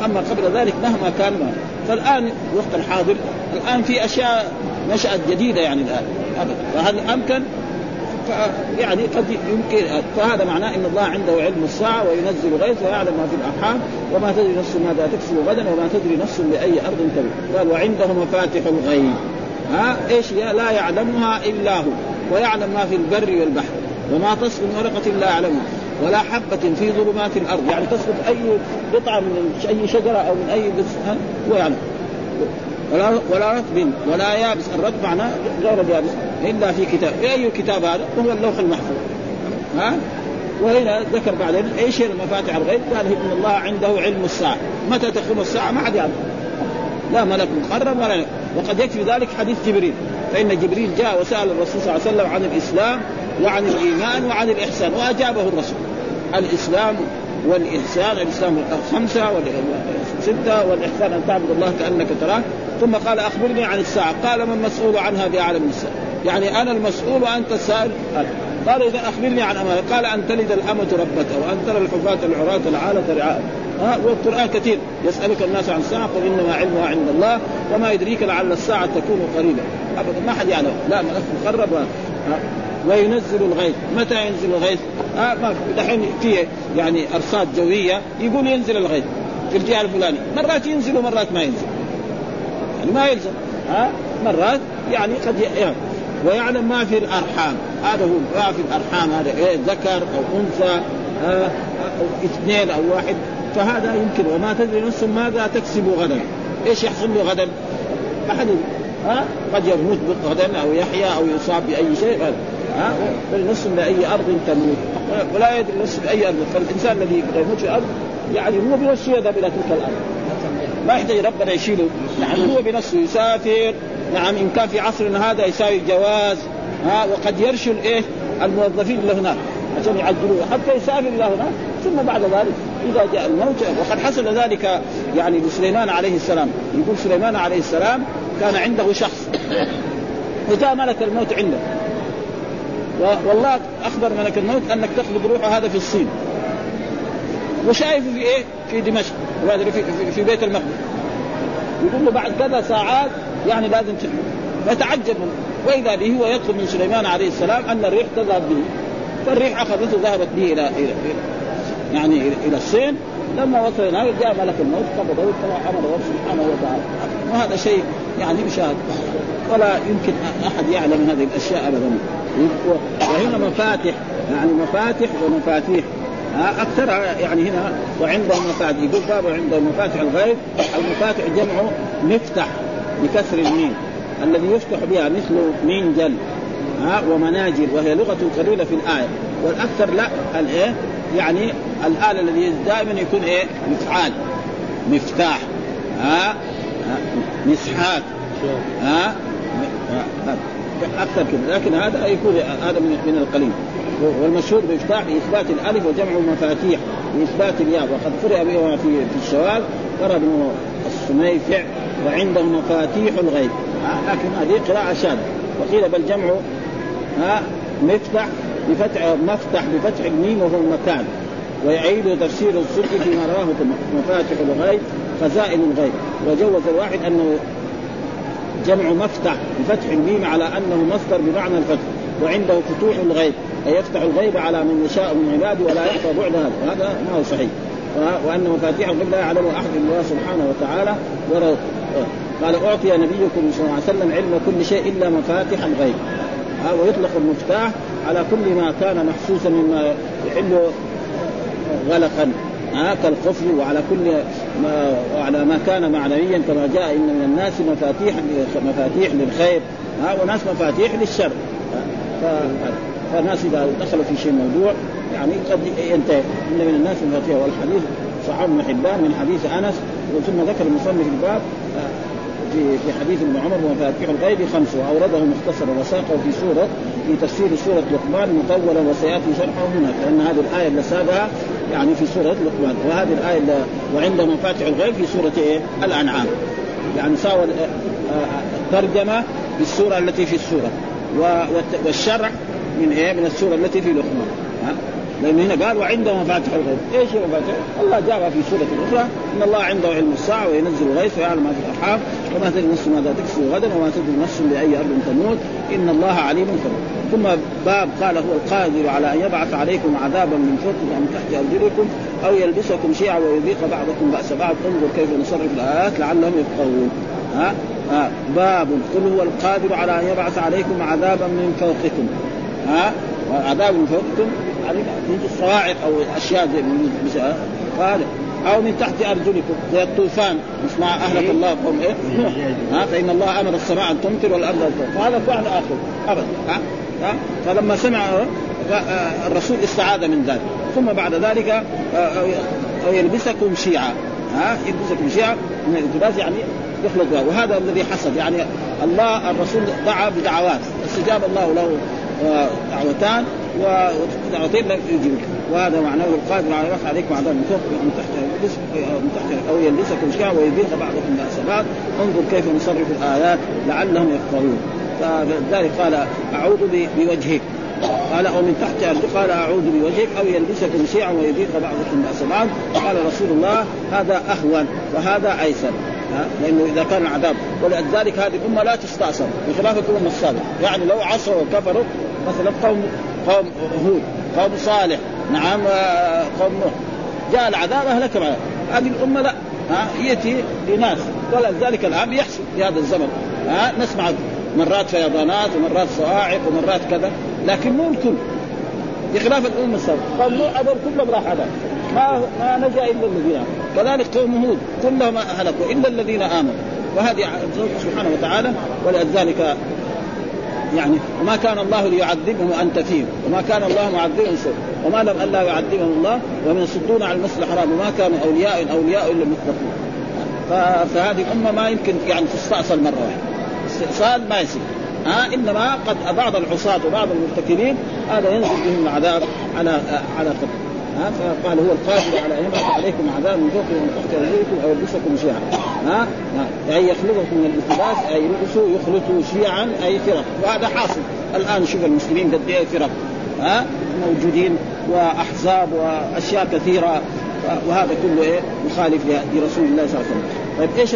وأما قبل ذلك مهما كان ما. فالآن الوقت الحاضر الآن في أشياء نشأت جديدة يعني الآن ابدا. فهل أمكن؟ يعني قد يمكن. فهذا معناه إن الله عنده علم الساعة وينزل غيث ويعلم ما في الأرحام وما تدري نفس ماذا تكسب غدا وما تدري نفس بأي أرض تموت قال وعنده مفاتح الغيب ها؟ إيش؟ لا يعلمها إلا هو. ويعلم ما في البر والبحر وما تسقط من ورقة لا يعلمها ولا حبة في ظلمات الأرض. يعني تسقط أي قطعة من أي شجرة أو من أي هو يعلم. ولا ولا رطب ولا يابس. الرطب معناه غير اليابس. إلا في كتاب. أي كتاب هذا؟ هو اللوح المحفوظ. ها؟ وهنا ذكر بعدين إيش هي المفاتح الغيب؟ قال إن الله عنده علم الساعة، متى تقوم الساعة؟ ما حد يعلم. لا ملك مقرب ولا وقد يكفي ذلك حديث جبريل، فإن جبريل جاء وسأل الرسول صلى الله عليه وسلم عن الإسلام وعن الإيمان وعن الإحسان وأجابه الرسول. الإسلام والإحسان الإسلام خمسة ستة والإحسان أن تعبد الله كأنك تراه. ثم قال أخبرني عن الساعة. قال ما المسؤول عنها بأعلم من الساعة. يعني أنا المسؤول وأنت السائل. قال إذا أخبرني عن امانه قال أن تلد الأمة ربتها وأن ترى الحفاة العراة العالة رعاء. ها والقرآن كثير. يسألك الناس عن الساعة قل إنما علمها عند الله وما يدريك لعل الساعة تكون قريبا أبدا ما حد يعلم. لا ملف مقرب. وينزل الغيث. متى ينزل الغيث؟ آه ما دحين في يعني أرصاد جوية يقول ينزل الغيث. في الجهة الفلانية. مرات ينزل ومرات ما ينزل. يعني ما يلزم. ها آه مرات يعني قد يعني ويعلم ما في الأرحام. هذا هو ما في الأرحام هذا إيه ذكر أو أنثى آه أو اثنين أو واحد. فهذا يمكن. وما تدري نفس ماذا تكسب غدا. إيش يحصل له غدا؟ احد ها؟ قد يموت غدا أو يحيا أو يصاب بأي شيء. ها؟ نفس لاي أرض تموت. ولا يدري نفس بأي أرض. فالإنسان الذي يموت في الأرض يعني هو بنفسه يذهب إلى تلك الأرض. ما يحتاج ربنا يشيله. يعني هو بنفسه يسافر. نعم إن كان في عصرنا هذا يساوي جواز. ها وقد يرشل إيه؟ الموظفين اللي هناك عشان يعجلوه حتى يسافر إلى هناك ثم بعد ذلك إذا جاء الموت وقد حصل ذلك يعني لسليمان عليه السلام. يقول سليمان عليه السلام كان عنده شخص وجاء ملك الموت عنده؟ والله أخبر ملك الموت أنك تقبض روحه هذا في الصين. وشايفه في إيه؟ في دمشق في, في, في بيت المقدس. يقول له بعد كذا ساعات يعني لازم فتعجب وإذا به هو من سليمان عليه السلام أن الريح تذهب به. فالريح أخذته ذهبت به إلى إلى يعني إلى الصين. لما وصل هناك جاء ملك الموت قبضه كما أمر الله سبحانه وتعالى. وهذا شيء يعني مشاهد. ولا يمكن أحد يعلم هذه الأشياء ابدا. وهنا مفاتح يعني مفاتح ومفاتيح. اكثرها يعني هنا وعنده مفاتح يقول باب عنده مفاتح الغيب. المفاتح جمع مفتح بكسر الميم. الذي يفتح بها مثل منجل ها ومناجل وهي لغة قليلة في الآية. والأكثر لا الإيه يعني الآلة الذي دائما يكون إيه؟ مفعال مفتاح ها, مسحات ها أكثر كده. لكن هذا يكون هذا من القليل. والمشهور بافتاح باثبات الألف وجمع مفاتيح بإثبات الياء. وقد قرئ بها في في الشوال قرأ ابن السميفع وعنده مفاتيح الغيب. لكن هذه قراءة شاذة وقيل بل جمع ها مفتح بفتح مفتح بفتح الميم وهو المكان. ويعيد تفسير الصدق فيما رواه مفاتح الغيب خزائن الغيب. وجوز الواحد أنه جمع مفتح بفتح الميم على أنه مصدر بمعنى الفتح وعنده فتوح الغيب. اي يفتح الغيب على من يشاء من عباده ولا يعطى بعد هذا. وهذا ما هو صحيح. وأن مفاتيح الغيب لا يعلم أحد إلا الله سبحانه وتعالى قال أعطي نبيكم صلى الله عليه وسلم علم كل شيء إلا مفاتيح الغيب. ها ويطلق المفتاح على كل ما كان محسوسا مما يحل غلقا. ها كالقفل وعلى كل ما وعلى ما كان معنويا كما جاء إن من الناس مفاتيح مفاتيح للخير. ها وناس مفاتيح للشر. فالناس إذا دخلوا في شيء موضوع يعني قد ينتهي. إن من الناس مفاتيح والحديث صحاب بن حبان من حديث أنس ثم ذكر المصنف الباب. في في حديث ابن عمر ومفاتيح الغيب خمس. واورده مختصرا وساقه في سورة في تفسير سورة لقمان مطولا وسيأتي شرحه هنا لأن هذه الآية اللي سابها يعني في سورة لقمان. وهذه الآية اللي وعنده مفاتيح الغيب في سورة إيه؟ الأنعام. يعني ساوى الترجمه بالسورة التي في السورة. والشرع من إيه؟ من السورة التي في لقمان. لأن هنا قال وعنده مفاتيح الغيب، إيش هي مفاتيح؟ الله جابها في سورة أخرى إن الله عنده علم الساعة وينزل الغيث ويعلم ما في الأرحام. وما تدري نفس ماذا تكسب غدا وما تدري نفس بأي أرض تموت. إن الله عليم خبير. ثم باب قال هو القادر على أن يبعث عليكم عذابا من فوقكم ومن تحت أرجلكم أو يلبسكم شيعا ويذيق بعضكم بأس بعض. انظر كيف نصرف الآيات لعلهم يفقهون. ها؟ ها؟ باب. قل هو القادر على أن يبعث عليكم عذابا من فوقكم. ها؟ عذاب من فوقكم؟ يعني يجي الصواعق أو اشياء زي أو من تحت أرجلكم. زي الطوفان. مش مع أهلك الله قوم إيه؟ ها؟ فإن الله أمر السماء أن تمطر والأرض أن تمطر. فهذا فعل آخر. أبدا. ها؟ ها؟ فلما سمع الرسول استعاذ من ذلك. ثم بعد ذلك يلبسكم شيعا ها؟ يلبسكم شيعا من الالتباس يعني يخلط وهذا الذي حصل. يعني الله الرسول دعا بدعوات. استجاب الله له ودعوتان ودعوتين لم يجيب وهذا معناه القادر على رفع عليكم عذاب من فوق من تحت من تحت أو يلبسكم شيعا ويذيق بعضكم باس بعض انظر كيف نصرف الآيات لعلهم يفقهون. فلذلك قال أعوذ بوجهك. قال أو من تحت قال أعوذ بوجهك. أو يلبسكم شيعا ويذيق بعضكم باس بعض قال رسول الله هذا أهون وهذا أيسر. لأنه إذا كان العذاب. ولذلك هذه الأمة لا تستأصل. بخلاف الامم السابقة. يعني لو عصوا وكفروا مثلا قوم قوم هود قوم صالح نعم آه، قوم نوح. جاء العذاب أهلك معه هذه الأمة لا. ها يأتي لناس. ولذلك الان يحصل في هذا الزمن. ها نسمع مرات فيضانات ومرات صواعق ومرات كذا. لكن مو الكل. بخلاف الأمة السابقة. قال نوح هذول كلهم راح هذا. ما ما نجا إلا الذين. كذلك قوم هود كلهم هلكوا إلا الذين آمنوا. وهذه سبحانه وتعالى ولذلك يعني وما كان الله ليعذبهم وأنت فيهم وما كان الله معذبهم سوء وما لم الا يعذبهم الله ومن يصدون عن المسجد الحرام وما كانوا أولياء أولياء إلا المتقون. فهذه الامه ما يمكن يعني تستأصل مرة واحدة. استئصال ما يصير. ها؟ إنما قد بعض العصاة وبعض المرتكبين هذا ينزل بهم العذاب على على قدر ها فقال هو القادر على أن يبعث عليكم عذاب من فوق ومن تحت ارجلكم أو يلبسكم شيعا. ها؟ أي يخلقكم من الالتباس أي يلبسوا يخلطوا شيعا أي فرق. وهذا حاصل. الآن شوف المسلمين قد إيه فرق. ها؟ موجودين وأحزاب وأشياء كثيرة. وهذا كله إيه؟ مخالف لرسول الله صلى الله عليه وسلم. طيب إيش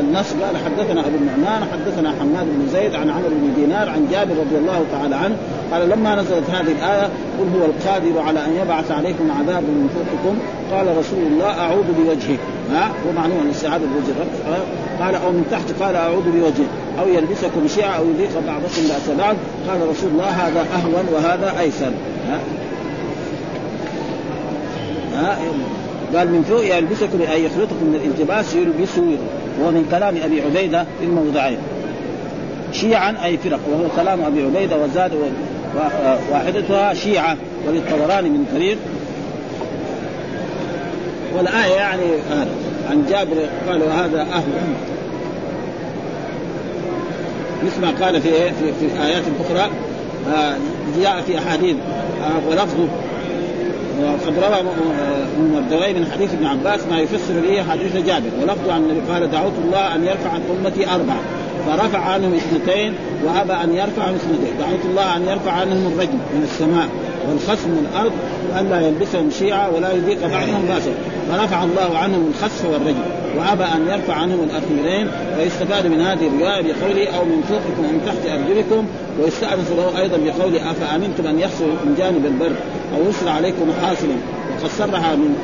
النص قال حدثنا أبو النعمان حدثنا حماد بن زيد عن عمرو بن دينار عن جابر رضي الله تعالى عنه قال لما نزلت هذه الآية قل هو القادر على أن يبعث عليكم عذابا من فوقكم. قال رسول الله أعوذ بوجهك. ها؟ هو معنوه الاستعاذه بوجه قال أو من تحت قال أعوذ بوجهك. أو يلبسكم شيعا أو يذيق بعضكم بأس بعض. قال رسول الله هذا أهون وهذا أيسر. ها؟ قال من فوق يلبسكم أي يخلطكم من الالتباس يلبسوا وهو من كلام أبي عبيدة في الموضعين شيعا أي فرق. وهو كلام أبي عبيدة وزاد واحدتها شيعة. وللطبراني من طريق والآية يعني هذا. عن جابر قال وهذا أهل مثل ما قال في في, في آيات أخرى. آه جاء في أحاديث. آه ولفظه وقد روى من مردوي من حديث ابن عباس ما يفسر به حديث جابر ولفظ عن النبي قال دعوت الله أن يرفع عن أمتي أربعة فرفع عنهم اثنتين وأبى أن يرفع عن اثنتين دعوت الله أن يرفع عنهم الرجم من السماء. والخصم من الأرض والا يلبسهم شيعا ولا يذيق بعضهم باسا فرفع الله عنهم الخسف والرجم وأبى أن يرفع عنهم الأخيرين ويستفاد من هذه الرواية بقوله أو من فوقكم ومن تحت أرجلكم ويستأنس له أيضا بقوله أفأمنتم أن يخسروا من جانب البر أو يسرى عليكم حاصلا وقد صرح من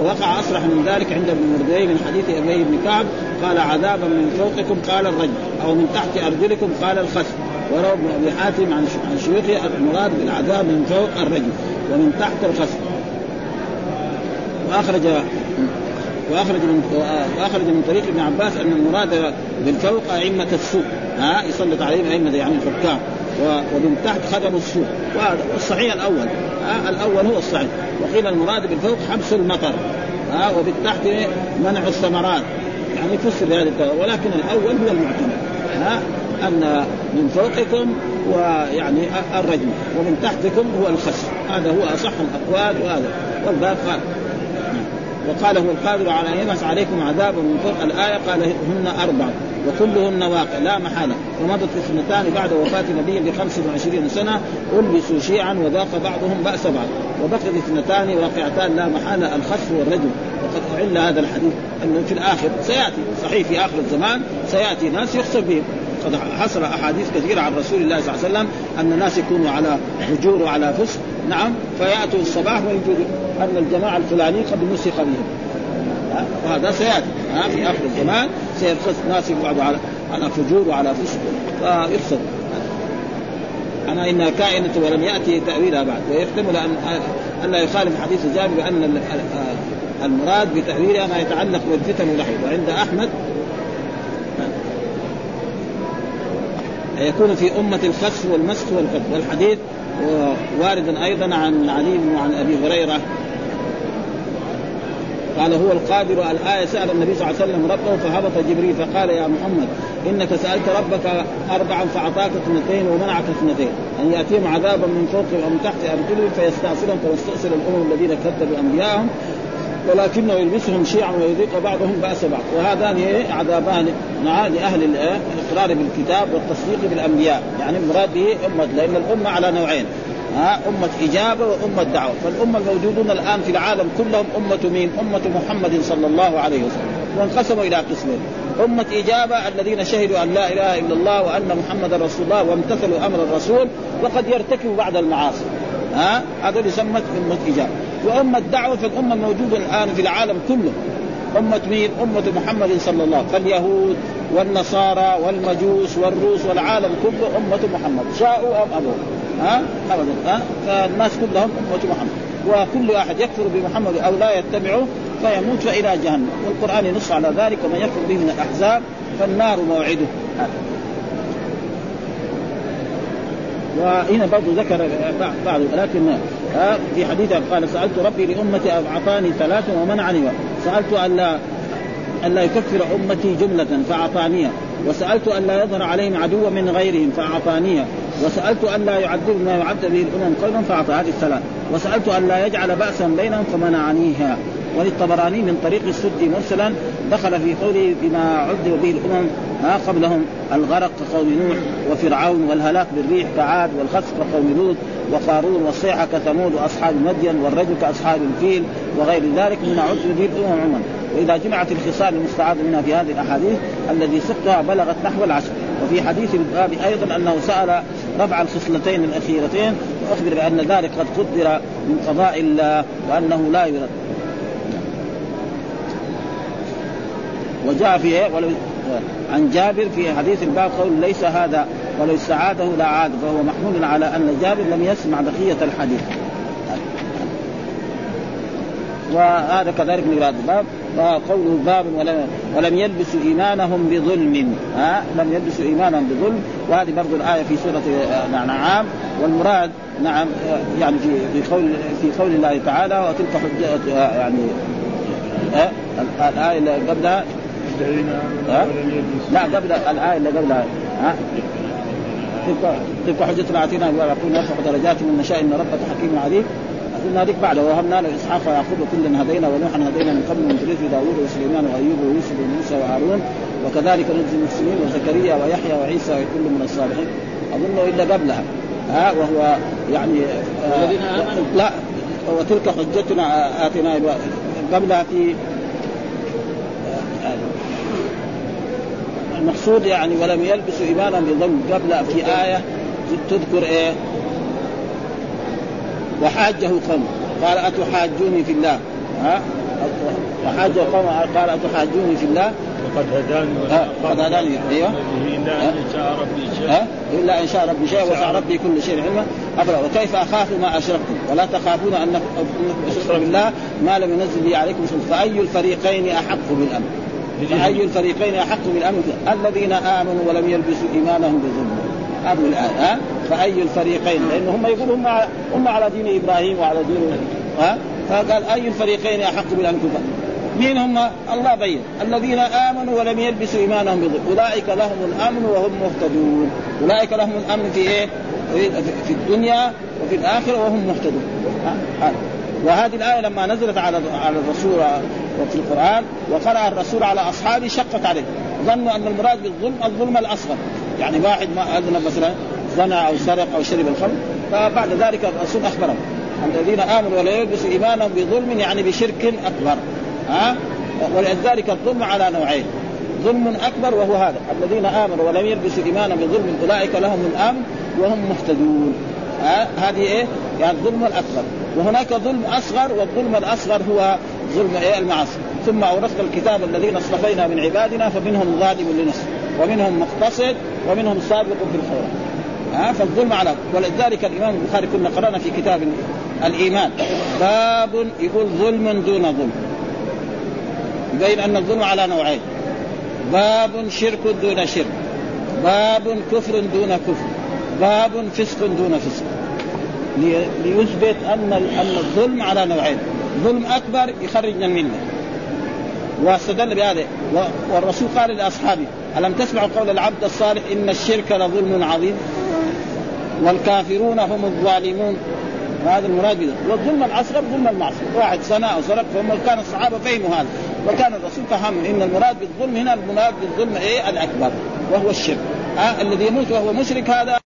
وقع أصرح من ذلك عند ابن مردوي من حديث ابي بن كعب قال عذابا من فوقكم قال الرجل أو من تحت أرجلكم قال الخسف وروى ابن أبي حاتم عن شيوخه المراد بالعذاب من فوق الرجل ومن تحت الخسف واخرج وأخرج من وأخرج من طريق ابن عباس أن المراد بالفوق أئمة السوء. ها يسلط عليهم أئمة يعني الحكام. ومن تحت خدم السوق وهذا الصحيح الأول. ها الأول هو الصحيح وقيل المراد بالفوق حبس المطر. ها وبالتحت منع الثمرات. يعني يفسر بهذا ولكن الأول هو المعتمد. ها أن من فوقكم ويعني الرجم. ومن تحتكم هو الخسف هذا هو أصح الأقوال وهذا. والباب قال. وقال هو القادر على أن عليكم عذابا من فوق الآية. قال هن أربع. وكلهن واقع لا محالة. ومضت اثنتان بعد وفاة النبي ب 25 سنة ألبسوا شيعا وذاق بعضهم بأس بعض. وبقيت اثنتان واقعتان لا محالة الخسف والرجم. وقد أعل هذا الحديث أنه في الآخر سيأتي صحيح في آخر الزمان سيأتي ناس يخسر بهم. قد حصل أحاديث كثيرة عن رسول الله صلى الله عليه وسلم أن الناس يكونوا على فجور وعلى فسق. نعم فيأتوا الصباح ويجدوا أن الجماعة الفلانيه قد نسخ بهم وهذا سيأتي. في آخر الزمان. سيرخص الناس يقعدوا على على فجور وعلى فسق. فيفسد أنا إنها كائنة ولم يأتي تأويلها بعد. ويحتمل أن ألا يخالف حديث جابر بأن المراد بتأويلها ما يتعلق بالفتن واللحية وعند أحمد يكون في أمة الخسف والمسخ والقتل والحديث وارد أيضا عن علي وعن أبي هريرة قال هو القادر الآية. سأل النبي صلى الله عليه وسلم ربه فهبط جبريل فقال يا محمد إنك سألت ربك أربعا فأعطاك اثنتين ومنعك اثنتين. أن يأتيهم عذابا من فوق ومن تحت أرجلهم فيستأصلهم كما استأصل الأمم الذين كذبوا أنبياءهم ولكنه يلبسهم شيعا ويذيق بعضهم بأس بعض. وهذان عذابان لأهل الإقرار بالكتاب والتصديق بالأنبياء. يعني المراد به أمة لأن الأمة على نوعين. ها أمة إجابة وأمة دعوة. فالأمة الموجودون الآن في العالم كلهم أمة مين؟ أمة محمد صلى الله عليه وسلم. وانقسموا إلى قسمين. أمة إجابة الذين شهدوا أن لا إله إلا الله وأن محمد رسول الله وامتثلوا أمر الرسول وقد يرتكبوا بعض المعاصي. ها هذول يسمى أمة إجابة. وأمة دعوة فالأمة الموجودة الآن في العالم كله أمة مين؟ أمة محمد صلى الله عليه وسلم. فاليهود والنصارى والمجوس والروس والعالم كله أمة محمد. شاءوا أم أبوا. ها أبدا ها فالناس كلهم أمة محمد. وكل واحد يكفر بمحمد أو لا يتبعه فيموت فإلى جهنم. والقرآن ينص على ذلك ومن يكفر به من الأحزاب فالنار موعده. وهنا برضه ذكر بعض لكن في حديث قال سألت ربي لأمتي أعطاني ثلاثا ومنعني. سألت الا ألا يكفر أمتي جملة فأعطانيها. وسألت الا يظهر عليهم عدوا من غيرهم فاعطانيها وسألت الا يعذب ما يعذب به الأمم قولا فأعطى هذه الثلاث وسألت الا يجعل بأسا بينهم فمنعنيها. وللطبراني من طريق السد مرسلا دخل في قوله بما عذب به الأمم ها قبلهم. الغرق كقوم نوح وفرعون والهلاك بالريح كعاد والخسف كقوم لوط وقارون والصيحة كثمود وأصحاب مدين والرجل كأصحاب الفيل وغير ذلك من عذب به الأمم عموما. وإذا جمعت الخصال المستعاذ منها في هذه الأحاديث الذي سقتها بلغت نحو العشر. وفي حديث الباب أيضا أنه سأل رفع الخصلتين الأخيرتين وأخبر بأن ذلك قد قدر من قضاء الله وأنه لا يرد. وجاء في عن جابر في حديث الباب قول ليس هذا ولو استعاده لا عاد فهو محمول على أن جابر لم يسمع بقية الحديث. وهذا كذلك من الباب. وقوله باب ولم, ولم يلبسوا إيمانهم بظلم. ها؟ لم يلبسوا إيمانهم بظلم. وهذه برضو الآية في سورة الانعام والمراد نعم يعني في في قول في قول الله تعالى وتلك حجة يعني الآية اللي قبلها. لا قبل الآية اللي قبلها. ها؟ تلك حجتنا اتينا ويقول نرفع درجات من نشاء إن ربك حكيم عليم. قلنا ذيك بعد وهبنا له إسحاق ويعقوب كلا هدينا ونوحا هدينا من قبل من ذريه داوود وسليمان وأيوب ويوسف وموسى وهارون وكذلك نجزي المسلمين وزكريا ويحيى وعيسى وكل من الصالحين. أظن إلا قبلها. ها وهو يعني آه لا وتلك حجتنا اتينا قبلها في المقصود يعني ولم يلبسوا إيمانا بظلم. قبل في آية تذكر إيه؟ وحاجه قوم. قال أتحاجوني في الله. ها؟ وحاجه قوم. قال أتحاجوني في الله. وقد هداني قد هداني. أيوه. الا أن شاء ربي شيء إلا إن شاء ربي شيء وسع ربي كل شيء علما. أفلا وكيف أخاف ما أشركتم؟ ولا تخافون انكم تشركوا بالله ما لم ينزل لي عليكم سلطان. فأي الفريقين أحق بالأمن؟ فأي الفريقين أحق بالأمن؟ الذين آمنوا ولم يلبسوا إيمانهم بظلم. هذه الآية. ها؟ فأي الفريقين؟ لأن هم يقولون هم هم على دين إبراهيم وعلى دين ها؟ فقال أي الفريقين أحق بالأمن مين هم؟ الله بين. الذين آمنوا ولم يلبسوا إيمانهم بظلم. أولئك لهم الأمن وهم مهتدون. أولئك لهم الأمن في إيه؟ في الدنيا وفي الآخرة وهم مهتدون. ها؟ وهذه الآية لما نزلت على على الرسول في القرآن وقرأ الرسول على أصحابه شقت عليه. ظنوا أن المراد بالظلم الظلم الأصغر. يعني واحد ما أذنب مثلا زنى أو سرق أو شرب الخمر فبعد ذلك الرسول أخبرهم الذين آمنوا ولا يلبسوا إيمانهم بظلم يعني بشرك أكبر. ها؟ ولذلك الظلم على نوعين. ظلم أكبر وهو هذا. الذين آمنوا ولم يلبسوا ايمانا بظلم أولئك لهم الأمن وهم مهتدون. ها؟ هذه إيه؟ يعني الظلم الأكبر. وهناك ظلم أصغر والظلم الأصغر هو ظلم إيه؟ المعاصي. ثم أورثنا الكتاب الذين اصطفينا من عبادنا فمنهم ظالم لنفسه ومنهم مقتصد ومنهم سابق في الخيرات. ها فالظلم على ولذلك الإمام البخاري كنا قرأنا في كتاب الإيمان. باب يقول ظلم دون ظلم. يبين أن الظلم على نوعين. باب شرك دون شرك. باب كفر دون كفر. باب فسق دون فسق. ليثبت أن أن الظلم على نوعين. ظلم أكبر يخرج من الملة. واستدل بهذا. والرسول قال لأصحابه ألم تسمعوا قول العبد الصالح إن الشرك لظلم عظيم؟ والكافرون هم الظالمون. وهذا المراد بذلك. والظلم الاصغر ظلم المعصية. واحد زنى أو سرق فهم كان الصحابة فهموا هذا. وكان الرسول فهم إن المراد بالظلم هنا المراد بالظلم إيه؟ الأكبر وهو الشرك. آه الذي يموت وهو مشرك هذا